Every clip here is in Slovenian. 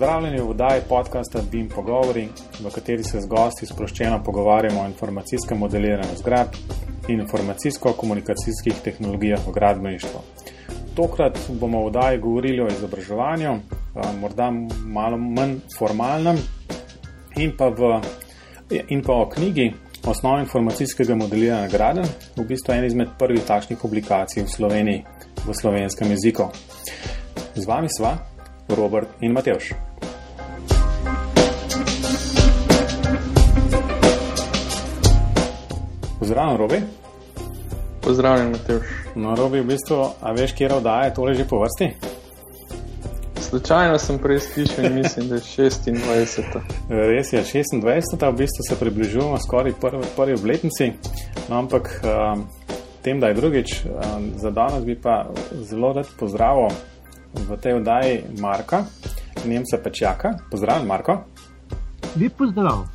Pozdravljeni v oddaji podcasta BIM Pogovori, v kateri se z gosti sproščeno pogovarjamo o informacijskem modeliranju zgradb in informacijsko-komunikacijskih tehnologijah v gradbeništvu. Tokrat bomo v oddaji govorili o izobraževanju, morda malo manj formalnem, in pa, v, in pa o knjigi Osnova informacijskega modeliranja graden, v bistvu en izmed prvih takšnih publikacij v Sloveniji v slovenskem jeziku. Z vami sva Robert in Matevš. Pozdravljen, Robi. Pozdravljen, Matevš. No, Robi, v bistvu, a veš, kje oddaja tole že po vrsti? Slučajno sem prej slišal in mislim, da je 26. Res je, 26. v bistvu se približujemo skoraj prvi, prvi obletnici, no, ampak um, tem, da je drugič, um, za danes bi pa zelo rad pozdravil v tej oddaji Marka, Nemca Pečjaka. Pozdravljen, Marko. Lep pozdrav.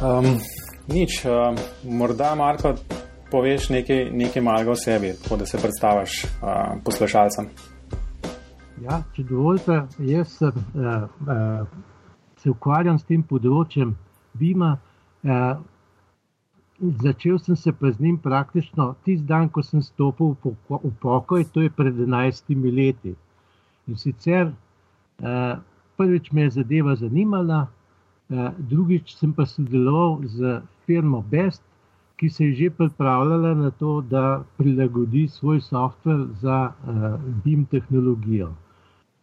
Um, nič, um, morda Marko poveš nekaj, nekaj malega o sebi, tako da se predstaviš uh, poslušalcem. Ja, če dovolite, jaz sem, uh, uh, se ukvarjam s tem področjem BIM-a. Uh, začel sem se pa z njim praktično tisti dan, ko sem stopil v, poko v pokoj, to je pred 11 leti. In sicer uh, prvič me je zadeva zanimala, uh, drugič sem pa sodeloval z firmo Best, ki se je že pripravljala na to, da prilagodi svoj softver za uh, BIM tehnologijo.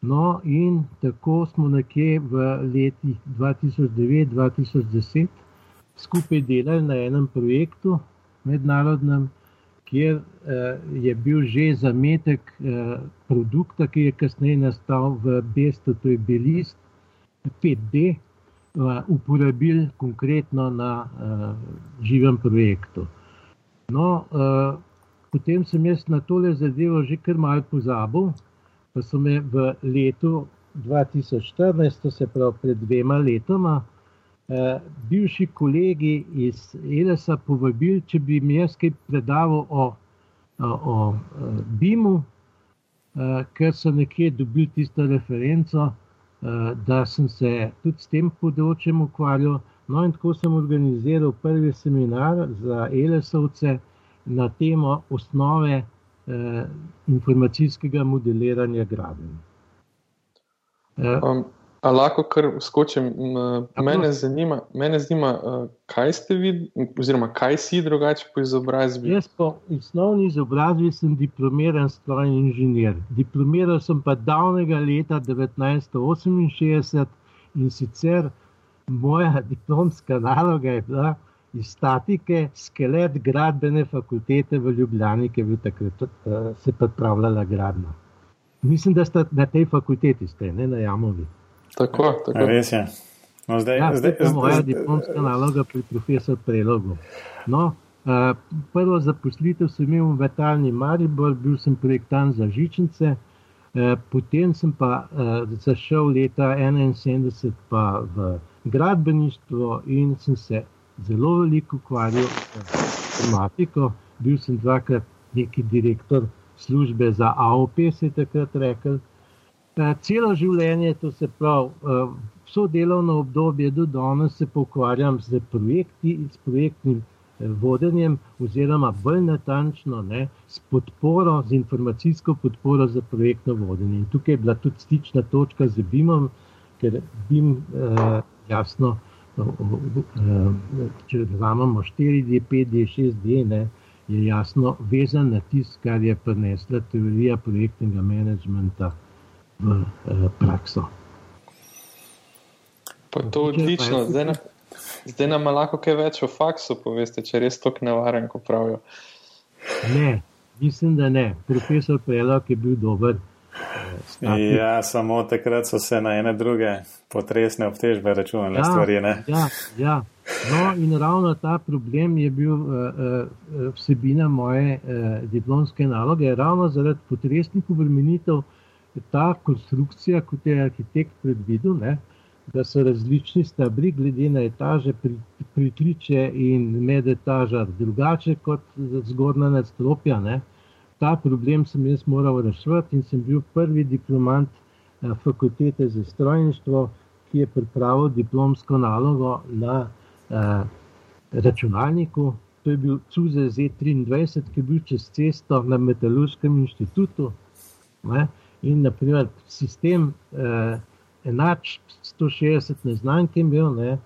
No, in tako smo nekje v letih 2009-2010 skupaj delali na enem projektu mednarodnem, kjer eh, je bil že zametek eh, produkta, ki je kasneje nastal v Bestu, to je Belist 5D, eh, uporabili konkretno na eh, živem projektu. No, eh, potem sem jaz na tole zadevo že kar mal pozabil pa so me v letu 2014, to se pravi pred dvema letoma, eh, bivši kolegi iz ELS-a povabili, če bi mi jaz kaj predaval o, o, o BIM-u, eh, ker so nekje dobili tisto referenco, da sem se tudi s tem področjem ukvarjal. No, in tako sem organiziral prvi seminar za ELS-ovce na temo osnove eh, informacijskega modeliranja graden. Eh, um, Ali lahko kar skočim? Mene zanima, mene zanima, uh, kaj ste vi, oziroma kaj si drugače po izobrazbi? Jaz po osnovni izobrazbi sem diplomiran strojni inženir. Diplomiral sem pa davnega leta 1968 in sicer moja diplomska naloga je bila iz statike skelet gradbene fakultete v Ljubljani, ki je bil takrat uh, se pripravljala gradna. Mislim, da ste na tej fakulteti, ste, ne na Jamovi. Tako, tako. Res je. No, zdaj, ja, zdaj, to je moja diplomska naloga pri profesor Prelogu. No, uh, prvo zaposlitev sem imel v Vetalni Maribor, bil sem projektant za žičnice, uh, potem sem pa uh, zašel leta 1971 pa v gradbeništvo in sem se zelo veliko ukvarjal s tematiko. Bil sem dvakrat neki direktor službe za AOP, se je takrat rekel. Celo življenje, to se pravi, vso delovno obdobje do danes se pokvarjam z projekti, s projektnim vodenjem, oziroma bolj natančno ne, s podporo, z informacijsko podporo za projektno vodenje. In tukaj je bila tudi stična točka z BIM-om, ker BIM eh, jasno če vzamemo 4D, 5D, 6D, ne, je jasno vezan na tisto, kar je prinesla teorija projektnega menedžmenta v eh, prakso. Pa to je odlično. Zdaj, na, zdaj nam lahko kaj več o faksu poveste, če res tako nevaren, kot pravijo. Ne, mislim, da ne. Profesor Prelok je bil dober. Ja, samo takrat so se na ene druge potresne obtežbe računale ja, stvari. Ja, ja. No, in ravno ta problem je bil uh, uh, vsebina moje uh, diplomske naloge. Ravno zaradi potresnih obremenitev ta konstrukcija, kot je arhitekt predvidel, ne, da so različni stabri, glede na etaže, pritliče in med etaža drugače kot zgornja nadstropja. Ne ta problem sem jaz moral rešiti in sem bil prvi diplomant fakultete za strojništvo, ki je pripravil diplomsko nalogo na uh, računalniku. To je bil CUZE Z23, ki je bil čez cesto na Metalurškem inštitutu. Ne? In naprimer sistem uh, enač 160 neznank je bil, ne?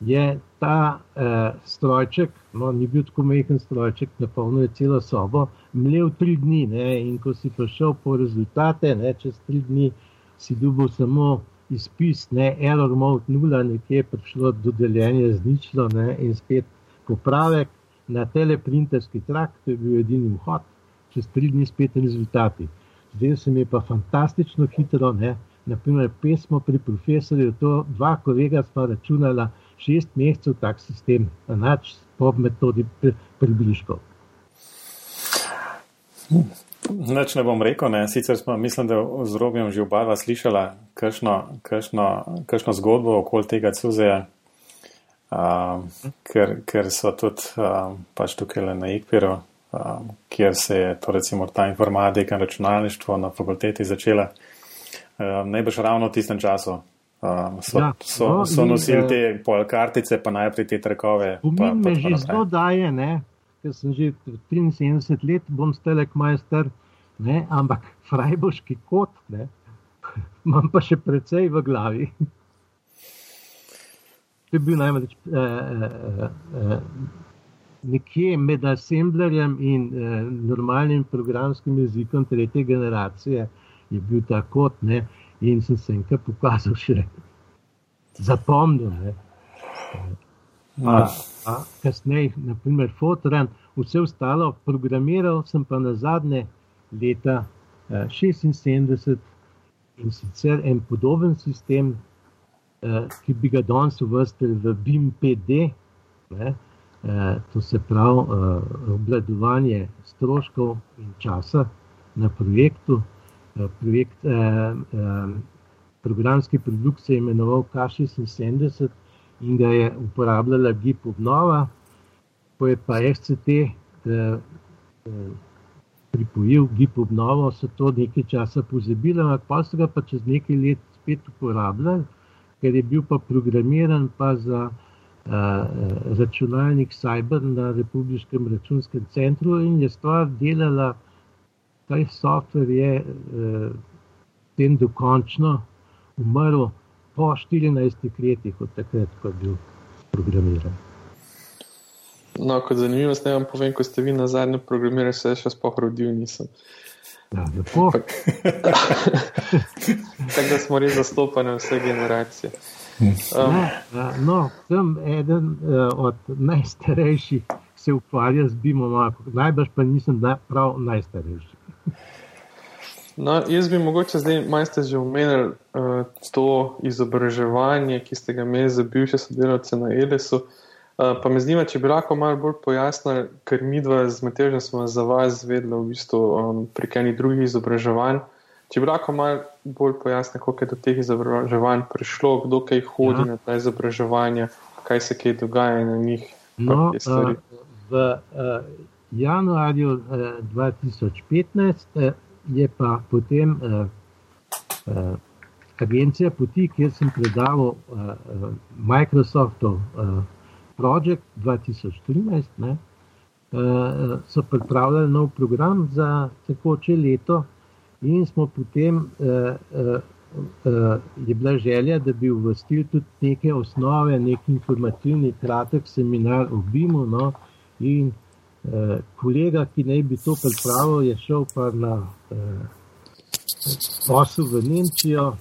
je ta uh, strojček, no, ni bil tako majhen strojček, napolnil je celo sobo, mlev tri dni. Ne? In ko si prišel po rezultate, ne? čez tri dni si dobil samo izpis, ne, error mode nula, nekje je prišlo do deljenja z ničlo ne, in spet popravek na teleprinterski trak, to je bil edini vhod, čez tri dni spet rezultati. Zdaj se mi je pa fantastično hitro, ne, naprimer pesmo pri profesorju, to dva kolega sva računala šest mesecev tak sistem, enač po metodi približkov. Neč ne bom rekel, ne. sicer smo, mislim, da z Robijem že oba slišala kakšno zgodbo okoli tega cuzeja, uh, ker, ker so tudi uh, pač tukaj na Ikpiru, uh, kjer se je to recimo ta informatika in računalništvo na fakulteti začela, uh, najbrž ravno v tistem času. Uh, so, ja, so, no, so nosili te pol kartice, pa najprej te trakove. Pomin me že zelo daje, ne? ker sem že 73 let, bom stelek majster, ne? ampak frajboški kot, ne? imam pa še precej v glavi. To je bil največ eh, eh, eh, nekje med assemblerjem in eh, normalnim programskim jezikom tretje generacije, je bil ta kot ne, in sem se enkrat pokazal še zapomnil. Ne. Kasneje, naprimer, Fotran, vse ostalo programiral sem pa na zadnje leta eh, 76 in sicer en podoben sistem, eh, ki bi ga danes uvrstili v BIM-PD, eh, to se pravi eh, obladovanje stroškov in časa na projektu. Eh, projekt, eh, eh, programski produkt se je imenoval K76 in ga je uporabljala GIP obnova, ko je pa eh, eh, pripojil GIP obnovo, so to nekaj časa pozabili, ampak pa so ga pa čez nekaj let spet uporabljali, ker je bil pa programiran pa za računalnik Cyber na Republiškem računskem centru in je stvar delala, taj softver je uh, tem dokončno umrl po 14 letih od takrat, ko je bil programiran. No, kot zanimivost, ne vam povem, ko ste vi na zadnje programirali, se še spoh rodil, nisem. Ja, lepo. Tako da smo res zastopani vse generacije. Um, ne, no, sem eden uh, od najstarejših, ki se ukvarja z BIM-om, najbrž pa nisem da, prav najstarejši. No, jaz bi mogoče zdaj, majste že omenili uh, to izobraževanje, ki ste ga imeli za bivše sodelavce na ELS-u. Uh, Eh, pa me zanima, če bi lahko malo bolj pojasnili, ker mi dva z Matežem smo za vas zvedeli v bistvu um, prek enih drugih izobraževanj. Če bi lahko malo bolj pojasnili, kako je do teh izobraževanj prišlo, kdo kaj hodi ja. na ta izobraževanja, kaj se kaj dogaja na njih. No, uh, v uh, januarju uh, 2015 uh, je pa potem uh, uh, agencija Poti, kjer sem predaval uh, uh, Microsoftov. Uh, Project 2013, ne, uh, so pripravljali nov program za tekoče leto, in smo potem, uh, uh, uh, je bila želja, da bi uvrstil tudi neke osnove, nek informativni, kratek seminar o BIM-u. No, in uh, kolega, ki naj bi to pripravil, je šel pa na uh, posel v Nemčijo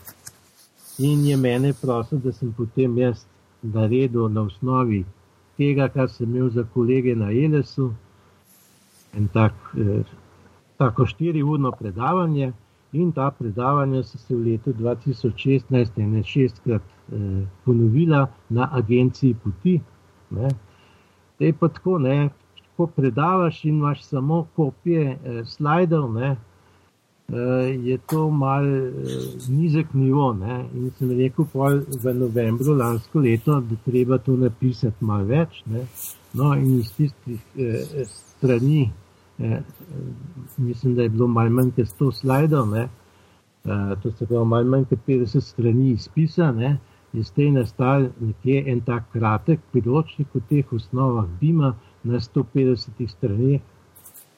in je mene prosil, da sem potem jaz naredil na osnovi tega, kar sem imel za kolege na ELS-u, en tak, eh, tako štiriurno predavanje. In ta predavanja so se v letu 2016 in šestkrat eh, ponovila na agenciji Poti. Te pa tako, ne, ko predavaš in imaš samo kopije eh, slajdov, ne, Eh, je to mal eh, nizek nivo. Ne? In sem rekel v novembru lansko leto, da treba to napisati malo več. Ne? No, in iz tistih eh, strani, eh, mislim, da je bilo malo manj kot 100 slajdov, ne? to se pravi malo manj kot 50 strani izpisa, ne, je s tem nastal nekje en tak kratek priročnik o teh osnovah Bima na 150 straneh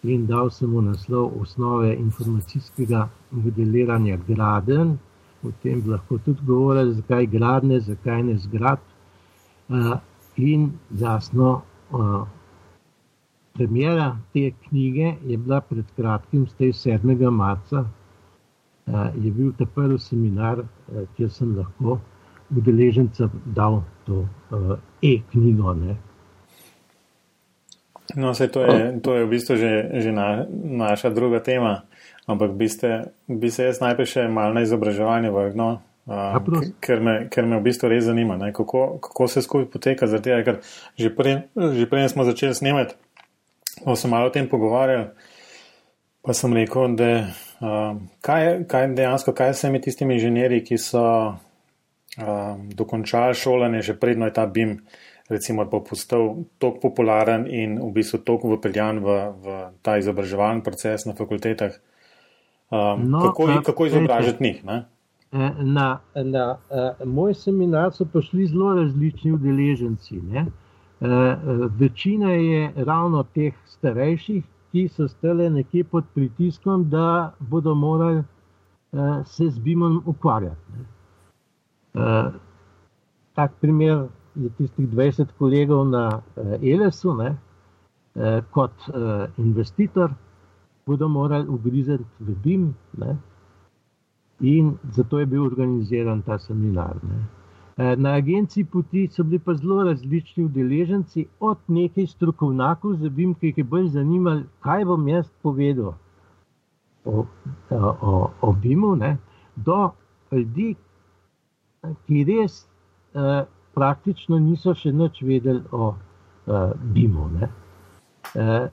in dal sem mu naslov osnove informacijskega modeliranja graden. O tem bi lahko tudi govorili, zakaj gradne, zakaj ne zgrad. In jasno, premjera te knjige je bila pred kratkim, z 7. marca, je bil ta prvi seminar, kjer sem lahko udeležencem dal to e-knjigo. No, vse to je, to je v bistvu že, že na, naša druga tema, ampak bi, ste, bi se jaz najprej še malo na izobraževanje vrnil, uh, ker, ker me v bistvu res zanima, ne, kako, kako se skupaj poteka. Tega, ker že prej, že prej smo začeli snemati, smo se malo o tem pogovarjali, pa sem rekel, da uh, kaj, kaj dejansko, kaj se mi tistimi inženirji, ki so uh, dokončali šolanje, že predno je ta BIM recimo, bo postal tako popularen in v bistvu tako upeljan v, v ta izobraževalni proces na fakultetah. Um, no, kako, a, kako izobražati njih? Ne? E, na, na uh, moj seminar so prišli zelo različni udeleženci. Uh, večina je ravno teh starejših, ki so stale nekje pod pritiskom, da bodo morali uh, se z BIM-om ukvarjati. Uh, tak primer je tistih 20 kolegov na ELS-u, uh, kot investitor, bodo morali ugrizati v BIM, ne? in zato je bil organiziran ta seminar. Ne? Na agenciji poti so bili pa zelo različni udeleženci, od nekaj strokovnjakov za BIM, ki jih je bolj zanimalo, kaj bom jaz povedal o, o, o BIM-u, do ljudi, ki res uh, praktično niso še nič vedeli o uh, BIM-u. Uh,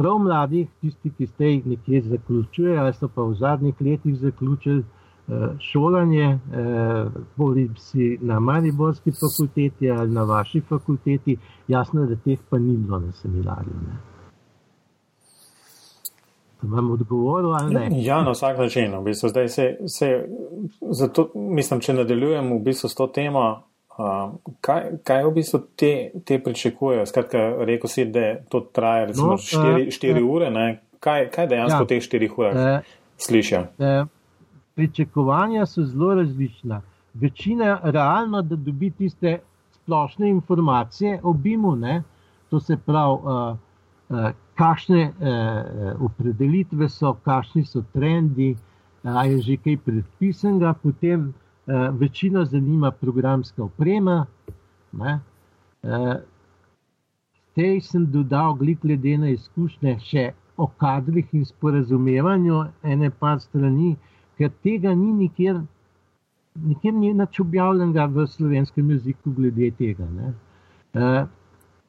prav mladih, tisti, ki ste jih nekje zaključili, ali so pa v zadnjih letih zaključili šolanje, uh, bodi si na Mariborski fakulteti ali na vaši fakulteti, jasno, da teh pa ni bilo na seminarju. Ne? Vam odgovoril ali ne? Ja, na vsak način. V bistvu, se, se, zato, mislim, če nadaljujem v bistvu s to temo, kaj, kaj v bistvu te, te pričakujejo? Skratka, rekel si, da to traja recimo 4 no, uh, ure. Ne? Kaj, kaj dejansko ja, v teh 4 urah uh, slišijo? Uh, pričakovanja so zelo različna. Večina realno, da dobi tiste splošne informacije o BIM-u, to se pravi, uh, uh, kakšne uh, opredelitve so, kakšni so trendi, uh, je že kaj predpisanega, potem Eh, večino zanima programska oprema. Uh, tej sem dodal, glede na izkušnje, še o kadrih in sporazumevanju ene par strani, ker tega ni nikjer, nikjer ni nič objavljenega v slovenskem jeziku glede tega. Uh,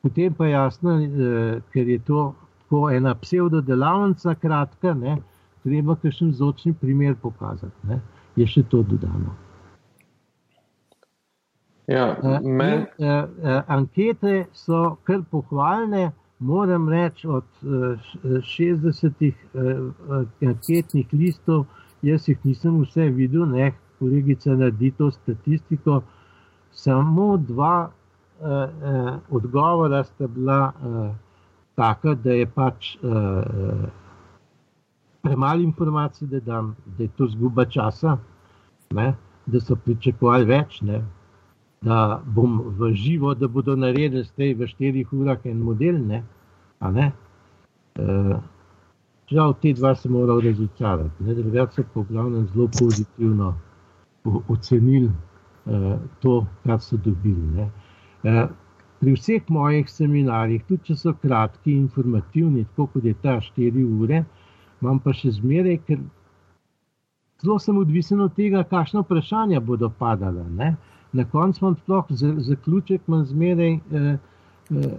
potem pa jasno, uh, ker je to tako ena pseudodelavnica, kratka, ne, treba kakšen zočni primer pokazati. Ne, je še to dodano. Ja, eh, men... in, uh, ankete so kar pohvalne, moram reči, od uh, 60 uh, anketnih listov, jaz jih nisem vse videl, ne, kolegica naredi to statistiko. Samo dva uh, uh, odgovora sta bila uh, taka, da je pač uh, premalo informacij, da, dam, da je to zguba časa, ne, da so pričakovali več. Ne da bom v živo, da bodo naredili stej v štirih urah en model. Ne? Ne? E, žal, te dva se morajo razočarati. Drugače so po glavnem zelo pozitivno ocenili e, to, kar so dobili. E, pri vseh mojih seminarjih, tudi če so kratki in informativni, tako kot je ta štiri ure, imam pa še zmeraj, ker zelo sem odvisen od tega, kakšno vprašanja bodo padala. Ne? na koncu imam sploh zaključek, imam zmeraj, eh, eh,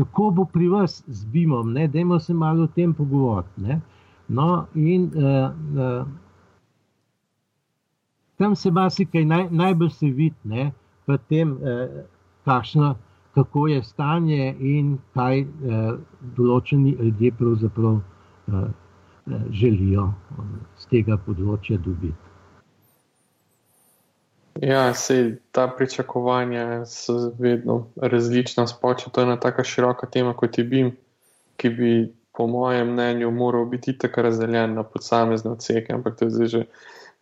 kako bo pri vas z BIM-om, da imamo se malo o tem pogovoriti. No, in eh, eh, tam se marsikaj naj, najbolj se vidi, v tem, eh, kakšno, kako je stanje in kaj eh, določeni ljudje pravzaprav. Eh, želijo z tega področja dobiti. Ja, se ta pričakovanja so vedno različna. Spoče, to je ena tako široka tema kot je BIM, ki bi, po mojem mnenju, moral biti tako razdeljen na posamezne odseke, ampak to je že,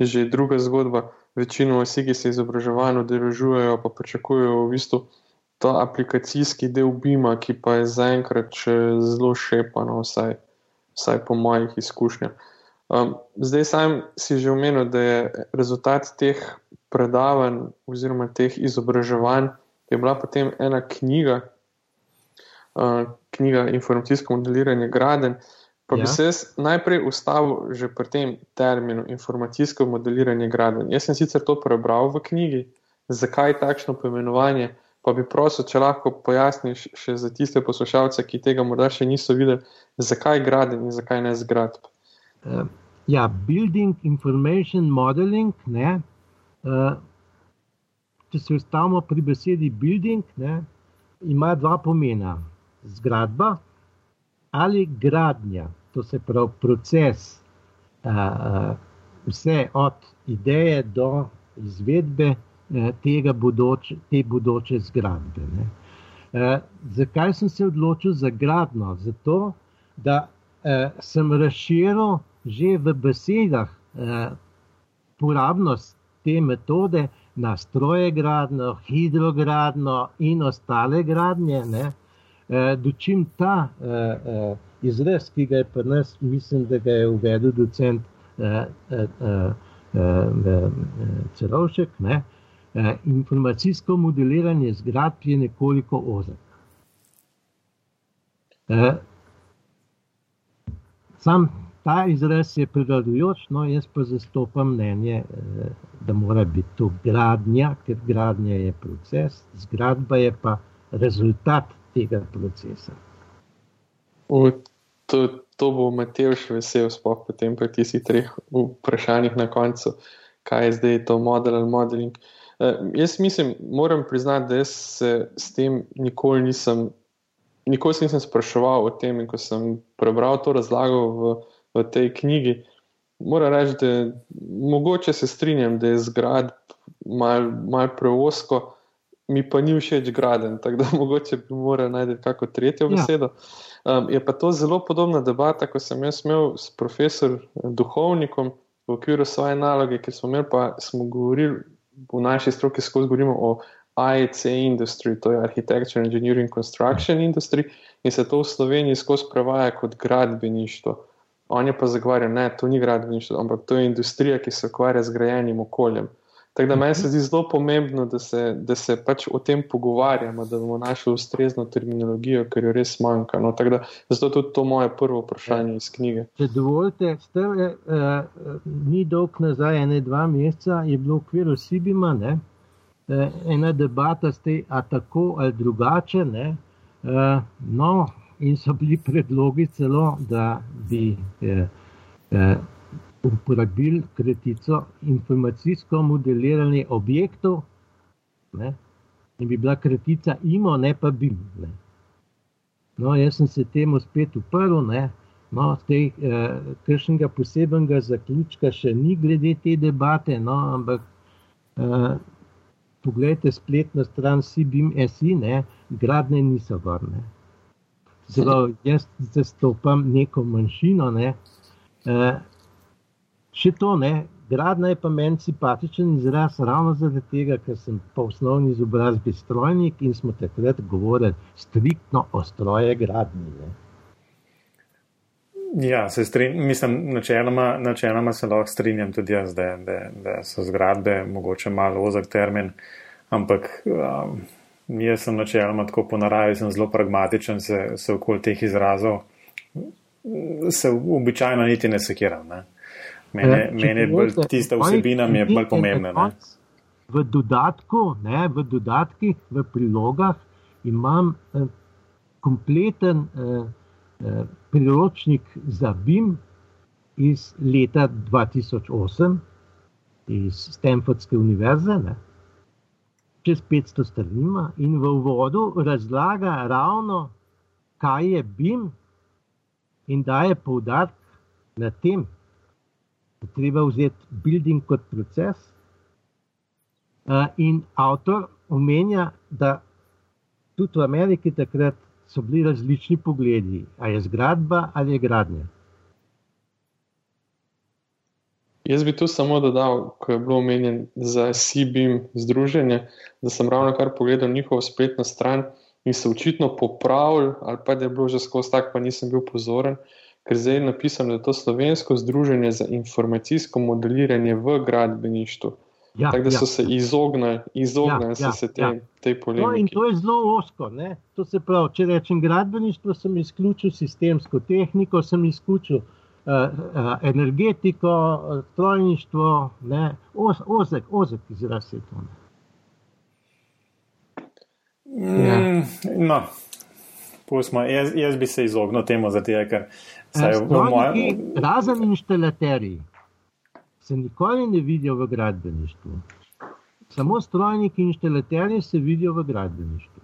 že druga zgodba. Večino vsi, ki se izobraževanje udeležujejo, pa pričakujejo v bistvu ta aplikacijski del BIM-a, ki pa je zaenkrat zelo šepano, vsaj, vsaj po mojih izkušnjah. Um, zdaj sam si že omenil, da je rezultat teh predavanj oziroma teh izobraževanj je bila potem ena knjiga, uh, knjiga Informacijsko modeliranje graden. Pa ja. bi se jaz najprej ustavil že pri tem terminu informacijsko modeliranje graden. Jaz sem sicer to prebral v knjigi, zakaj takšno poimenovanje, pa bi prosil, če lahko pojasniš še za tiste poslušalce, ki tega morda še niso videli, zakaj graden in zakaj ne zgradb. Uh, ja, building information modeling, ne, če se ustavimo pri besedi building, ne, ima dva pomena: zgradba ali gradnja. To se pravi proces, a, vse od ideje do izvedbe eh, tega bodoče, te bodoče zgradbe. Ne. A, zakaj sem se odločil za gradno? Zato, da a, sem razširil že v besedah a, porabnost te metode na stroje gradno, hidrogradno in ostale gradnje. Ne, e, dočim ta e, e, izraz, ki ga je pri nas, mislim, da ga je uvedel docent e, e, e, Celovšek, ne, e, informacijsko modeliranje zgradb je nekoliko ozek. E, sam ta izraz je prevladujoč, no jaz pa zastopam mnenje, eh, da mora biti to gradnja, ker gradnja je proces, zgradba je pa rezultat tega procesa. U, to, to bo Matej še vesel, spoh potem pa ti si treh vprašanjih na koncu, kaj je zdaj to model ali modeling. Uh, jaz mislim, moram priznati, da se s tem nikoli nisem, nikoli nisem spraševal o tem, ko sem prebral to razlago v v tej knjigi. Moram reči, da mogoče se strinjam, da je zgrad malo mal preosko, mi pa ni všeč graden, tako da mogoče bi moral najti kako tretjo ja. besedo. Um, je pa to zelo podobna debata, ko sem jaz imel s profesorjem duhovnikom v okviru svoje naloge, ker smo imeli pa smo govorili v naši stroki skozi govorimo o IEC industry, to je Architecture, Engineering, Construction industry in se to v Sloveniji skozi prevaja kot gradbeništvo. On je pa zagovarjal, da to ni gradbeništvo, ampak to je industrija, ki se ukvarja z grajenim okoljem. Tako da meni se zdi zelo pomembno, da se, da se pač o tem pogovarjamo, da bomo našli ustrezno terminologijo, ker jo res manjka. No, da, zato je tudi to moje prvo vprašanje iz knjige. Če dovolite, ste, eh, eh, ni dolg nazaj, ene dva meseca je bilo v okviru Sibima ne, eh, ena debata, ste, a tako ali drugače. Ne, eh, no, in so bili predlogi celo, da bi eh, eh, uporabili kratico informacijsko modeliranje objektov ne, in bi bila kratica IMO, ne pa BIM. Ne. No, jaz sem se temu spet uprl, ne. No, tej, eh, kršnega posebnega zaključka še ni glede te debate, no, ampak eh, pogledajte spletno stran CBIM.si, gradne niso vrne zelo jaz zastopam neko manjšino. Ne. E, še to ne, gradna je pa meni simpatičen izraz, ravno zaradi tega, ker sem po osnovni izobrazbi strojnik in smo takrat govorili striktno o stroje gradni. Ne. Ja, se strinjam, mislim, načeloma, načeloma se lahko strinjam tudi jaz, da, da, da so zgradbe mogoče malo ozak termin, ampak um, Jaz sem načeloma tako po naravi, sem zelo pragmatičen, se, se okoli teh izrazov, se običajno niti ne sekiram. Ne. Mene, e, mene bolj, tista vsebina mi je bolj pomembna. Ne. V dodatku, ne, v dodatkih, v prilogah imam eh, kompleten eh, eh, priročnik za BIM iz leta 2008, iz Stanfordske univerze. Ne čez 500 strani in v uvodu razlaga ravno, kaj je BIM in daje poudarek na tem, da treba vzeti building kot proces. Uh, in avtor omenja, da tudi v Ameriki takrat so bili različni pogledi, ali je zgradba ali je gradnja. Jaz bi tu samo dodal, ko je bilo omenjeno za CBIM združenje, da sem ravno kar pogledal njihovo spletno stran in se očitno popravil, ali pa da je bilo že skozi tak, pa nisem bil pozoren, ker zdaj je napisano, da je to slovensko združenje za informacijsko modeliranje v gradbeništvu. Ja, Tako da so ja. se izognili, izognili ja, ja, se tem, ja. tej polemiki. No, in to je zelo osko. Ne? To se pravi, če rečem gradbeništvo, sem izključil sistemsko tehniko, sem izključil uh, energetiko, strojništvo, Oz, ozek, ozek izraz je to. Ja. Mm, no, pusmo, jaz, jaz bi se izognil temu, zato ker se v mojem. Razen inštalaterji se nikoli ne vidijo v gradbeništvu. Samo strojniki in inštalaterji se vidijo v gradbeništvu.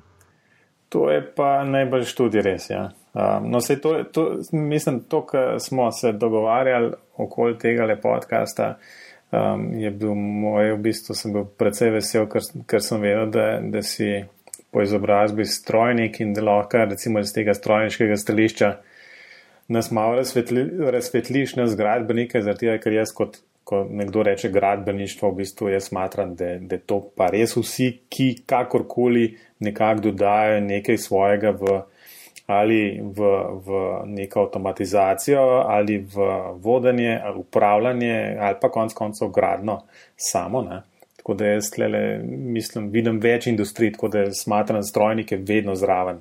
To je pa najbolj študij res. Ja. Um, no, to, to, mislim, to, kar smo se dogovarjali okoli tega podcasta, um, je bil moj, v bistvu sem bil precej vesel, ker, ker sem vedel, da, da si po izobrazbi strojnik in da lahko recimo iz tega strojniškega stališča nas malo razsvetli, razsvetliš na zgradbenike, zaradi tega, ker jaz kot ko nekdo reče gradbeništvo, v bistvu jaz smatram, da, da to pa res vsi, ki kakorkoli nekako dodajo nekaj svojega v, ali v, v neko avtomatizacijo, ali v vodenje, ali upravljanje, ali pa konc koncev gradno samo. Ne. Tako da jaz tlele, mislim, vidim več industrij, tako da smatram strojnike vedno zraven.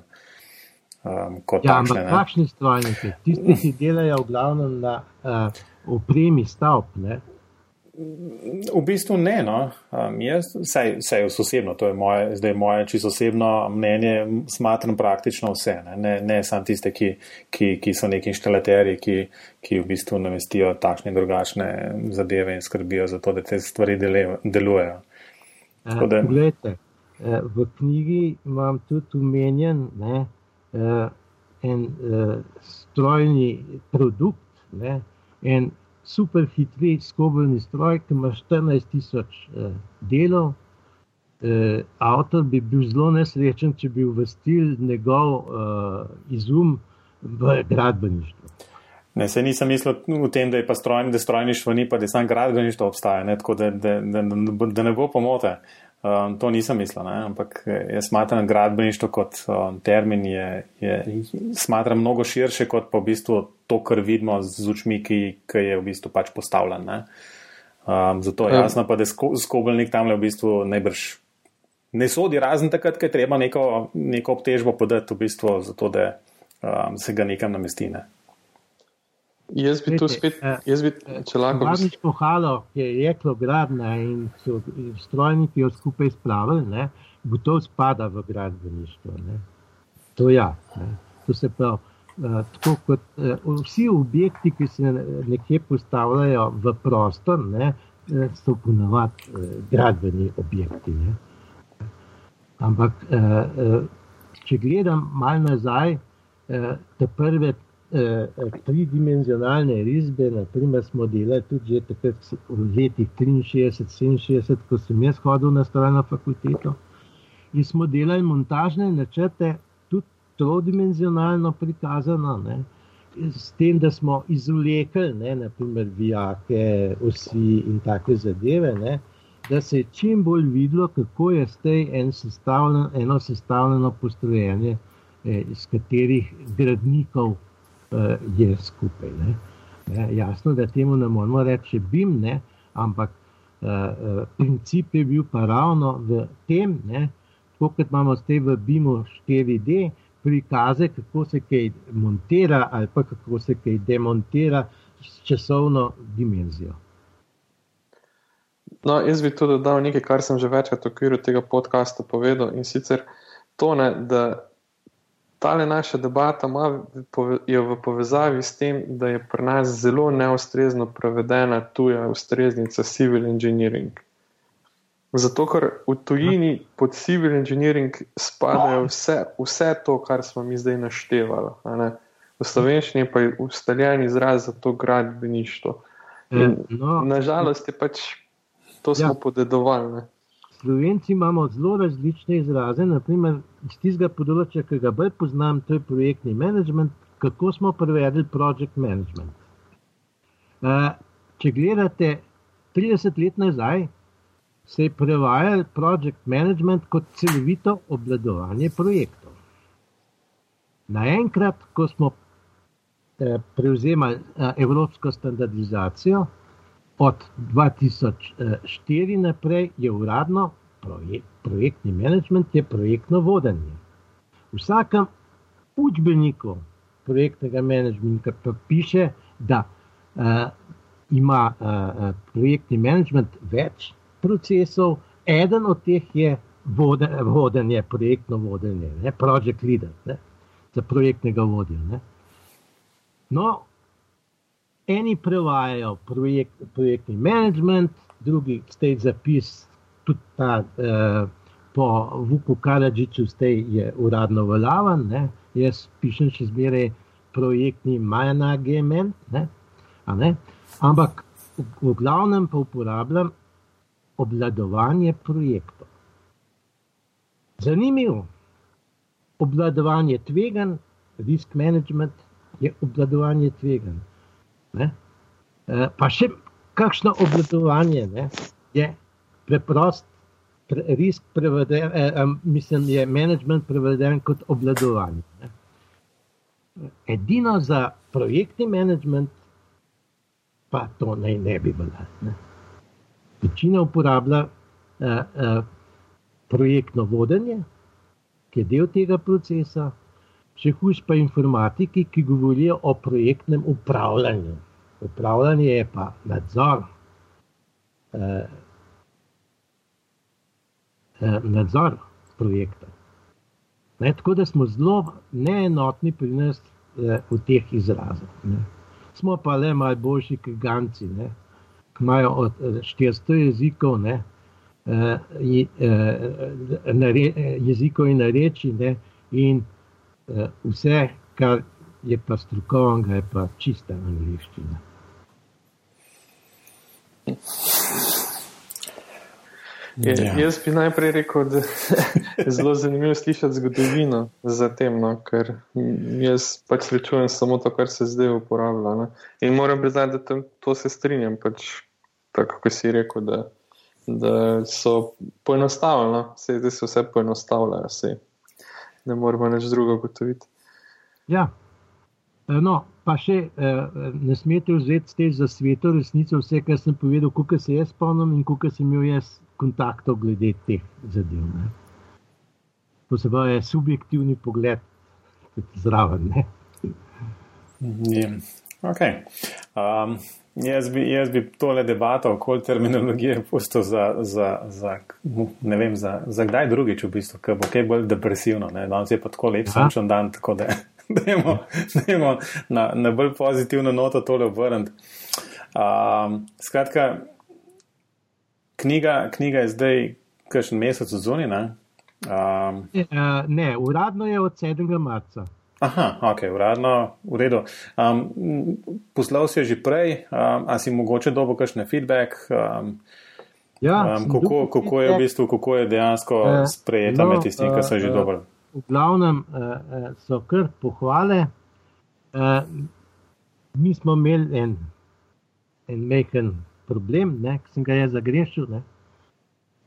Um, ja, ampak kakšni strojniki? Tisti, ki delajo v glavnem na uh, opremi stavb, ne? V bistvu ne, no. Um, jaz, saj, saj osebno, to je moje, zdaj moje čisto osebno mnenje, smatram praktično vse, ne, ne, ne samo tiste, ki, ki, ki so neki inštalaterji, ki, ki v bistvu namestijo takšne in drugačne zadeve in skrbijo za to, da te stvari delujejo. Da... Poglejte, eh, v knjigi imam tudi umenjen ne, eh, en uh, strojni produkt, ne, en super hitri skobelni stroj, ki ima 14 tisoč eh, delov. Eh, avtor bi bil zelo nesrečen, če bi uvrstil njegov eh, izum v gradbeništvo. Ne, se nisem mislil v tem, da je pa strojni, da strojništvo ni, pa da samo gradbeništvo obstaja, ne, tako da, da, da, da ne bo pomote. Um, to nisem mislil, ne? ampak jaz smatram gradbeništvo kot um, termin, je, je, smatram mnogo širše kot pa v bistvu to, kar vidimo z očmi, ki, ki je v bistvu pač postavljen. Ne? Um, zato je ja. jasno, pa, da skobelnik tam le v bistvu najbrž ne sodi, razen takrat, ko je treba neko, neko obtežbo podati, v bistvu, zato da um, se ga nekam namesti. Jaz bi tu spet, eh, jaz bi, če lahko. Varnič pohalo, ki je jeklo gradna in so strojniki jo skupaj spravili, ne, bo to spada v gradbeništvo. Ne. To ja, ne. To se pravi, uh, tako kot uh, vsi objekti, ki se nekje postavljajo v prostor, ne, so ponovadi uh, gradbeni objekti. Ne. Ampak, uh, uh, če gledam malo nazaj, uh, te prve Eh, tridimenzionalne risbe, naprimer, smo delali tudi v letih 63-67, ko sem jaz hodil na strojno fakulteto. In smo delali montažne načrte, tudi trodimenzionalno prikazano, ne, s tem, da smo izvlekli, ne, naprimer, vijake, osi in take zadeve. Ne, Da se je čim bolj videlo, kako je zdaj en sestavljen, eno sestavljeno postrojenje, eh, iz katerih gradnikov je skupaj. Ne. Ne, jasno, da temu ne moremo reči BIM, ne, ampak uh, uh, princip je bil pa ravno v tem, kot imamo zdaj v BIM-u 4D, prikaze, kako se kaj montira ali pa kako se kaj demontira s časovno dimenzijo. No, jaz bi tudi dodal nekaj, kar sem že večkrat v okviru tega podcasta povedal in sicer to, ne, da ta naša debata je v povezavi s tem, da je pri nas zelo neustrezno prevedena tuja ustreznica civil engineering. Zato, ker v tujini pod civil engineering spadajo vse, vse to, kar smo mi zdaj naštevali. v slovenščini pa je ustaljen izraz za to gradbeništvo. In, no, nažalost je pač to smo ja. podedovali. Ne? Slovenci imamo zelo različne izraze, naprimer iz tistega področja, ki ga bolj poznam, to je projektni management, kako smo prevedli project management. Uh, če gledate 30 let nazaj, se je prevajal project management kot celovito obvladovanje projektov. Naenkrat, ko smo eh, prevzemali eh, evropsko standardizacijo, od 2004 naprej je uradno projekt, projektni management, je projektno vodenje. V vsakem učbeniku projektnega managementa pa piše, da uh, ima uh, projektni management več procesov, eden od teh je vodenje, projektno vodenje, ne, project leader, ne, za projektnega vodja. Ne. No, eni prevajajo projekt, projektni management, drugi state zapis, tudi ta uh, po Vuku Karadžiču je uradno veljaven, jaz pišem še zmeraj projektni management, ne, ne, ampak v, v glavnem pa uporabljam obvladovanje projektov. Zanimivo. Obvladovanje tvegan, risk management je obvladovanje tvegan. Ne? Eh, pa še kakšno obvladovanje ne? je preprost, pre, risk preveden, eh, eh, mislim, je management preveden kot obvladovanje. Ne? Edino za projektni management pa to naj ne bi bilo. Večina uporablja uh, uh, projektno vodenje, ki je del tega procesa, še hujš pa informatiki, ki govorijo o projektnem upravljanju. Upravljanje je pa nadzor. Uh, nadzor projekta. Ne, tako da smo zelo neenotni pri nas eh, v teh izrazih. Smo pa le malo boljši, kot ganci ki imajo od 400 jezikov, ne, uh, jezikov in reči, ne, in vse, kar je pa strokovno, je pa čista angliščina. Je, ja. Jaz bi najprej rekel, da je zelo zanimivo slišati zgodovino za tem, no, ker jaz pač srečujem samo to, kar se zdaj uporablja. Ne. In moram priznati, da tam, to se strinjam, pač, tako kot si rekel, da, da so poenostavljeno, da se vse poenostavlja, se ne moremo več drugo gotoviti. Ja. E, no, pa še e, ne smete vzeti za sveto resnico vse, kar sem povedal, kako se jaz spomnim in kako sem imel jaz kontaktov glede teh zadev. Ne. To se pravi, subjektivni pogled zraven. Ja, okay. um, jaz, bi, jaz bi tole debato okoli terminologije pustil za, za, za, ne vem, za, za kdaj drugič, v bistvu, ker bo kaj bolj depresivno. Danes je pa tako lep sončen dan, tako da dajmo, dajmo na, na bolj pozitivno noto tole obrniti. Um, skratka, knjiga, knjiga je zdaj, kakšen mesec zunaj. Ne? Um, ne, uh, ne, uradno je od 7. marca. Aha, ok, uradno, v redu. Um, poslal si že prej, um, a si mogoče dobo kakšne feedback? Um, ja, um, kako, kako je v bistvu, kako je dejansko uh, sprejeta no, med tistimi, ki so že uh, dobro? V glavnem uh, so kar pohvale. Uh, mi smo imeli en, en mehen problem, ne, ki sem ga jaz zagrešil. Ne.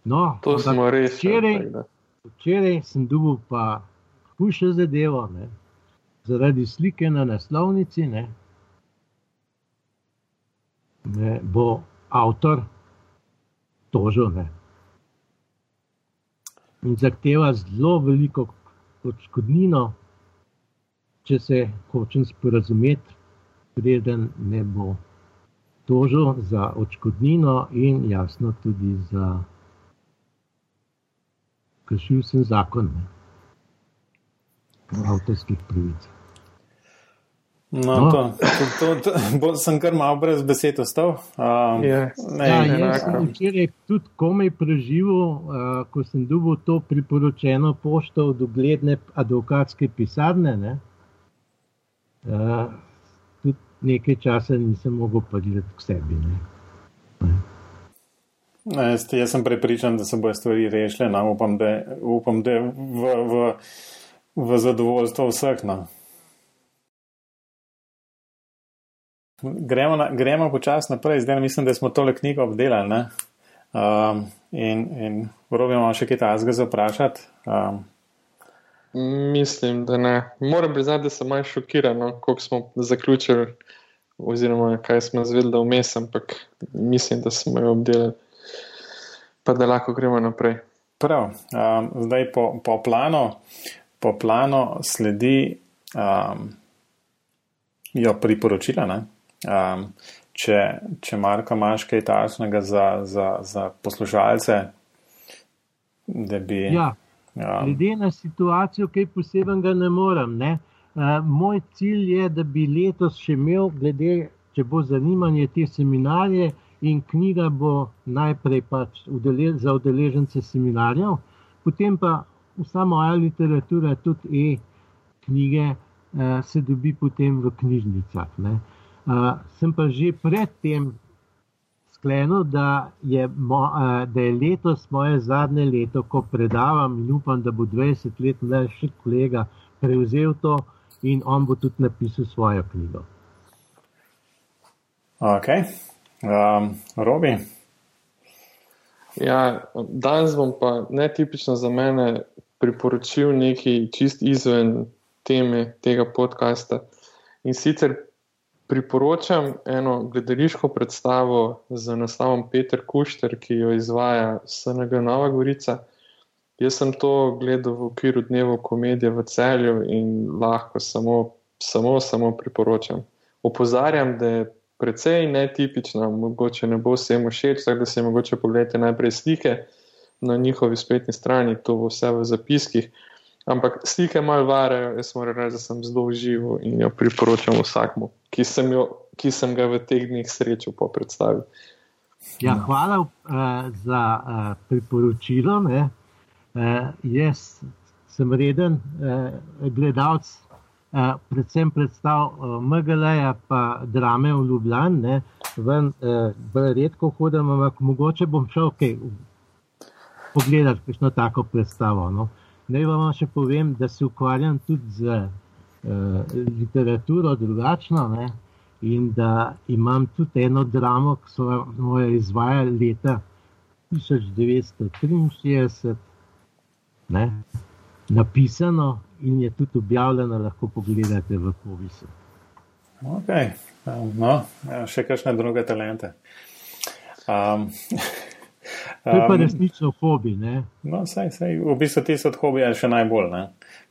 No, to smo res. Včeraj, včeraj sem dobil pa hujše zadevo, ne, zaradi slike na naslovnici. Ne, ne, bo avtor tožil ne, in zahteva zelo veliko odškodnino, če se hočem sporazumeti, preden ne bo tožil za odškodnino in jasno tudi za kršil sem zakon o avtorskih pravicah. No, no. To, to, to, to, sem kar malo brez besed ostal. Um, yeah. ja, jaz sem včeraj tudi komaj preživel, uh, ko sem dobil to priporočeno pošto od ugledne advokatske pisarne. Ne? uh, tudi nekaj časa nisem mogel pogledati k sebi. Ne. Ne, jaz, jaz sem prepričan, da se bojo stvari rešile. No, upam, da, upam, da v, v, v zadovoljstvo vseh. No. Gremo, na, gremo počasi naprej, zdaj mislim, da smo tole knjigo obdelali. Um, in in robimo še kaj tajnega za vprašati. Um, mislim, da ne. Moram priznati, da sem malo šokiran, no, koliko smo zaključili, oziroma kaj smo zvedeli vmes, ampak mislim, da smo jo obdelali, pa da lahko gremo naprej. Prav, um, zdaj po, po, planu, po planu sledi um, jo priporočila. Um, če, če Marko imaš kaj takšnega za, za, za poslušalce, da bi. Ja, ja. Glede na situacijo, kaj posebnega ne morem. Ne? Uh, moj cilj je, da bi letos še imel, glede, če bo zanimanje te seminarje, in knjiga bo najprej pač udele, za udeležence seminarjev, potem pa vsa moja literatura, tudi e-knjige, uh, se dobi potem v knjižnicah. Uh, Uh, sem pa že predtem sklenil, da je, mo, uh, da je letos moje zadnje leto, ko predavam in upam, da bo 20 let mlajši kolega prevzel to in on bo tudi napisal svojo knjigo. Ok, um, Robi. Ja, danes bom pa netipično za mene priporočil nekaj čist izven teme tega podcasta. In sicer priporočam eno gledališko predstavo z naslovom Peter Kušter, ki jo izvaja SNG Nova Gorica. Jaz sem to gledal v okviru dneva komedije v celju in lahko samo, samo, samo priporočam. Opozarjam, da je precej netipična, mogoče ne bo vsem všeč, tako da si mogoče pogledajte najprej slike na njihovi spletni strani, to bo vse v zapiskih. Ampak slike malo varajo, jaz moram reči, da sem zelo živo in jo priporočam vsakmu, ki sem, jo, ki sem ga v teh dneh srečal po predstavi. Ja, hvala uh, za uh, priporočilo. Uh, jaz sem reden uh, gledalec, uh, predvsem predstav uh, MGL-ja, pa drame v Ljubljani. Ven, uh, redko hodim, ampak mogoče bom šel okay, pogledati kakšno tako predstavo. No. Naj vam še povem, da se ukvarjam tudi z uh, literaturo drugačno ne? in da imam tudi eno dramo, ki so jo izvajali leta 1963, ne? napisano in je tudi objavljeno, lahko pogledate v povisu. Ok, no, ja, še kakšne druge talente. Um, To je pa um, resnično hobi. Ne? No, saj, saj, v bistvu ti so od hobija še najbolj, ne?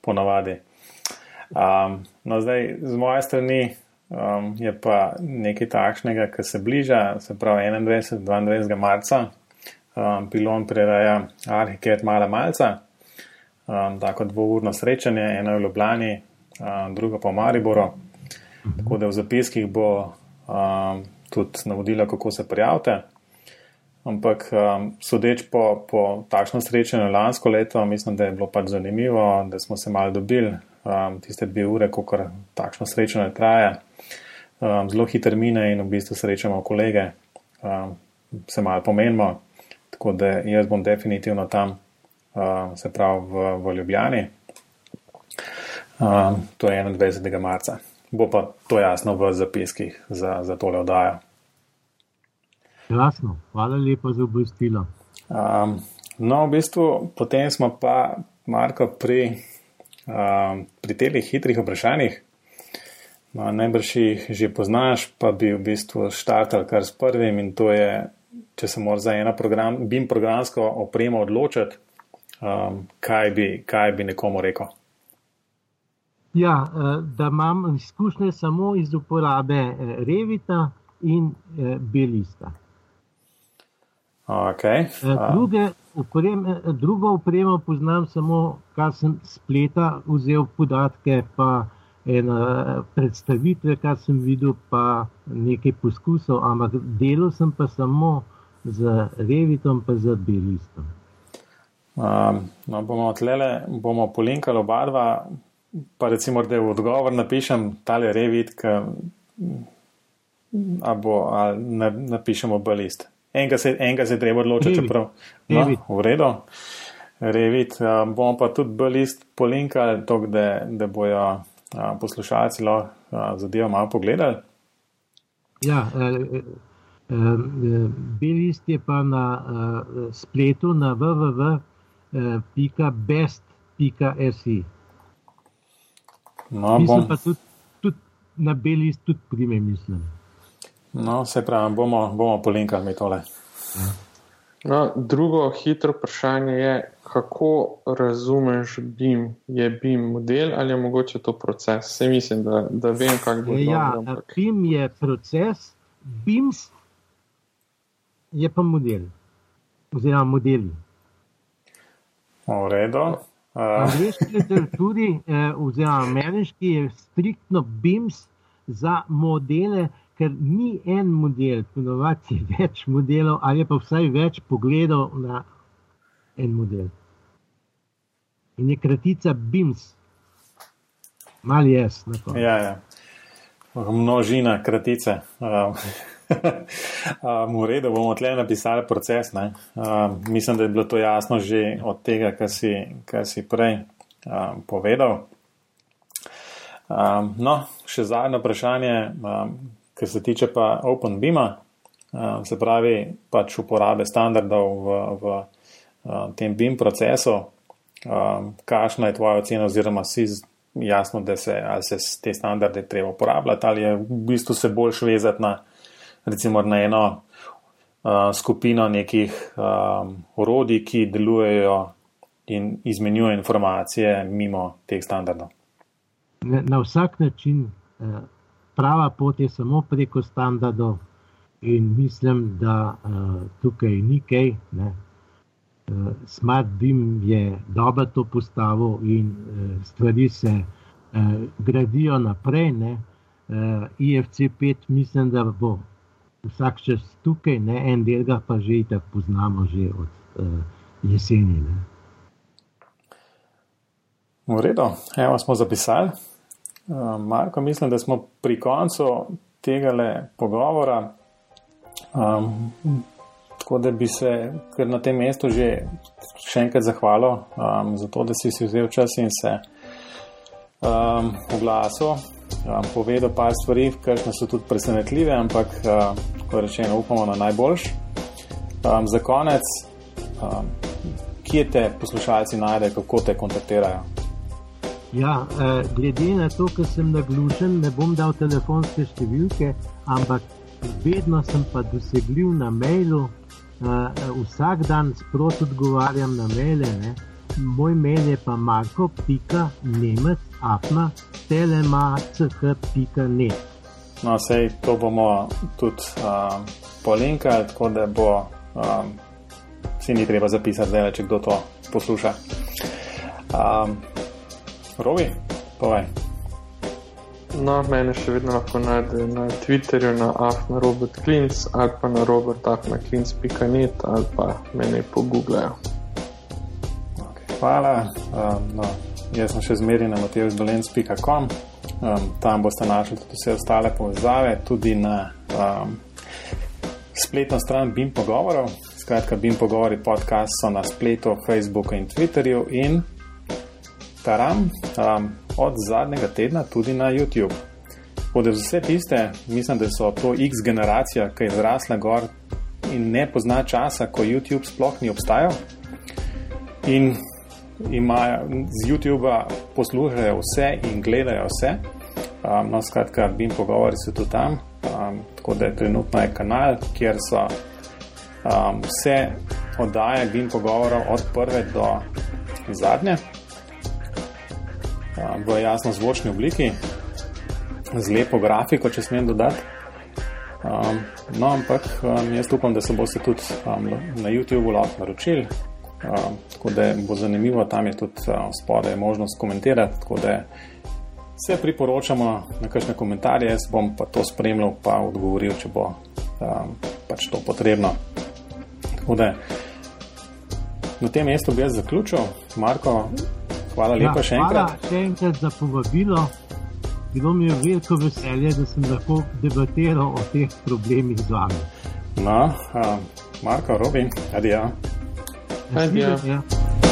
ponavadi. Um, no, zdaj, z moje strani um, je pa nekaj takšnega, ki se bliža, se pravi 21-22. marca, um, pilon prireja Arhiket Mala Malca, um, tako dvourno srečanje, eno v Ljubljani, um, drugo pa v Mariboru. Mhm. Tako da v zapiskih bo um, tudi navodila, kako se prijavite. Ampak um, sodeč po, po takšnem srečanju lansko leto, mislim, da je bilo pač zanimivo, da smo se malo dobili, um, tiste dve ure, kako takšno srečanje traja, um, zelo hiter mine in v bistvu srečamo kolege, um, se malo pomenimo. Tako da jaz bom definitivno tam, um, se pravi v, v Ljubljani. Um, to je 21. marca. Bo pa to jasno v zapiskih za, za tole oddajo. Krasno, hvala lepa za obvestilo. Um, no, v bistvu potem smo pa, Marko, pri, um, pri teh hitrih vprašanjih. No, najbrž jih že poznaš, pa bi v bistvu štartal kar s prvim in to je, če se mora za eno program, BIM programsko opremo odločiti, um, kaj, bi, kaj bi nekomu rekel. Ja, eh, da imam izkušnje samo iz uporabe eh, Revita in eh, Belista. Okay. Eh, druge upreme, drugo upremo poznam samo, kar sem spleta vzel podatke, pa ena predstavitve, kar sem videl, pa nekaj poskusov, ampak delo sem pa samo z Revitom, pa z Belistom. Um, no, bomo tlele, bomo polinkali oba dva pa recimo, da v odgovor napišem tale revit, ali napišemo B-list. Enega se, enega se treba odločiti, čeprav no, v redu. Revit, bom pa tudi B-list polinkal, da, da bojo poslušalci lahko zadevo malo pogledali. Ja, eh, eh, B-list je pa na eh, spletu na www.best.si. No, mislim bom... pa tudi, tudi na B-list tudi prime, mislim. No, se pravi, bomo, bomo polinkali tole. No, drugo hitro vprašanje je, kako razumeš BIM? Je BIM model ali je mogoče to proces? Se mislim, da, da vem, kako bo to. Ja, dobro, BIM je proces, BIMS je pa model. Oziroma modeli. V redu. Angliški literaturi, eh, oziroma ameriški, je striktno BIMS za modele, ker ni en model, ponovadi je več modelov, ali pa vsaj več pogledov na en model. In je kratica BIMS, mali jaz. Ja, ja. Množina kratice. Um, um, v redu bomo tle napisali proces. Um, mislim, da je bilo to jasno že od tega, kar si, kar si prej um, povedal. Um, no, še zadnje vprašanje, um, kar se tiče pa OpenBIM-a, um, se pravi pač uporabe standardov v, v um, tem BIM procesu. Um, kakšna je tvoja ocena, oziroma si jasno, da se, se te standarde treba uporabljati, ali je v bistvu se bolj vezati na recimo na eno skupino nekih um, orodij, ki delujejo in izmenjujejo informacije mimo teh standardov. Na, vsak način prava pot je samo preko standardov, in mislim, da uh, tukaj ni kaj. Ne. Uh, Smart Beam je dobro to postavil, in uh, stvari se uh, gradijo naprej. Ne. Uh, IFC 5, mislim, da bo vsak čas tukaj, ne, en del ga pa že tako poznamo, že od uh, jeseni. Ne. V redu, evo smo zapisali. Uh, Marko, mislim, da smo pri koncu tega pogovora. Um, tako da bi se na tem mestu že še enkrat zahvalil um, za to, da si si vzel čas in se um, oglasil um, povedal par stvari, ki so tudi presenetljive, ampak, um, kot rečeno, upamo na najboljš. Um, za konec, um, kje te poslušalci najdejo, kako te kontaktirajo? Ja, eh, glede na to, ker sem naglušen, ne bom dal telefonske številke, ampak vedno sem pa dosegljiv na mailu. Eh, vsak dan sproti odgovarjam na maile. Ne. Moj mail je pa marko.nemec, afna, telemac.net. No, sej to bomo tudi um, polinkali, tako da bo um, si ni treba zapisati, da če kdo to posluša. Um, Rovi, povej. No, mene še vedno lahko najde na Twitterju, na afna Robert Klins ali pa na robert.afna.klins.net ali pa mene pogooglejo. Okay, hvala. Um, no. Jaz sem še zmeraj na matevždolenc.com, um, tam boste našli tudi vse ostale povezave, tudi na um, spletno stran BIM pogovorov. Skratka, BIM pogovori podcast so na spletu, Facebooku in Twitterju in taram um, od zadnjega tedna tudi na YouTube. Ode za vse tiste, mislim, da so to X generacija, ki je zrasla gor in ne pozna časa, ko YouTube sploh ni obstajal. In imajo z YouTuba poslušajo vse in gledajo vse. Um, no, skratka, BIM pogovori so tudi tam, um, tako da je trenutno je kanal, kjer so um, vse oddaje BIM pogovorov od prve do zadnje v jasno zvočni obliki, z lepo grafiko, če smem dodati. Um, no, ampak um, jaz upam, da se boste tudi um, na YouTubu lahko naročili, tako da bo zanimivo, tam je tudi spodaj možnost komentirati. Tako da se priporočamo na kakšne komentarje, jaz bom pa to spremljal, pa odgovoril, če bo um, pač to potrebno. Tako da na tem mestu bi jaz zaključil. Marko, Hvala lepa Ja, še enkrat. Hvala še enkrat za povabilo. Bilo mi je veliko veselje, da sem lahko debatiral o teh problemih z vami. No, uh, Marko, Robin, adijo. Adijo. Nasvidenje.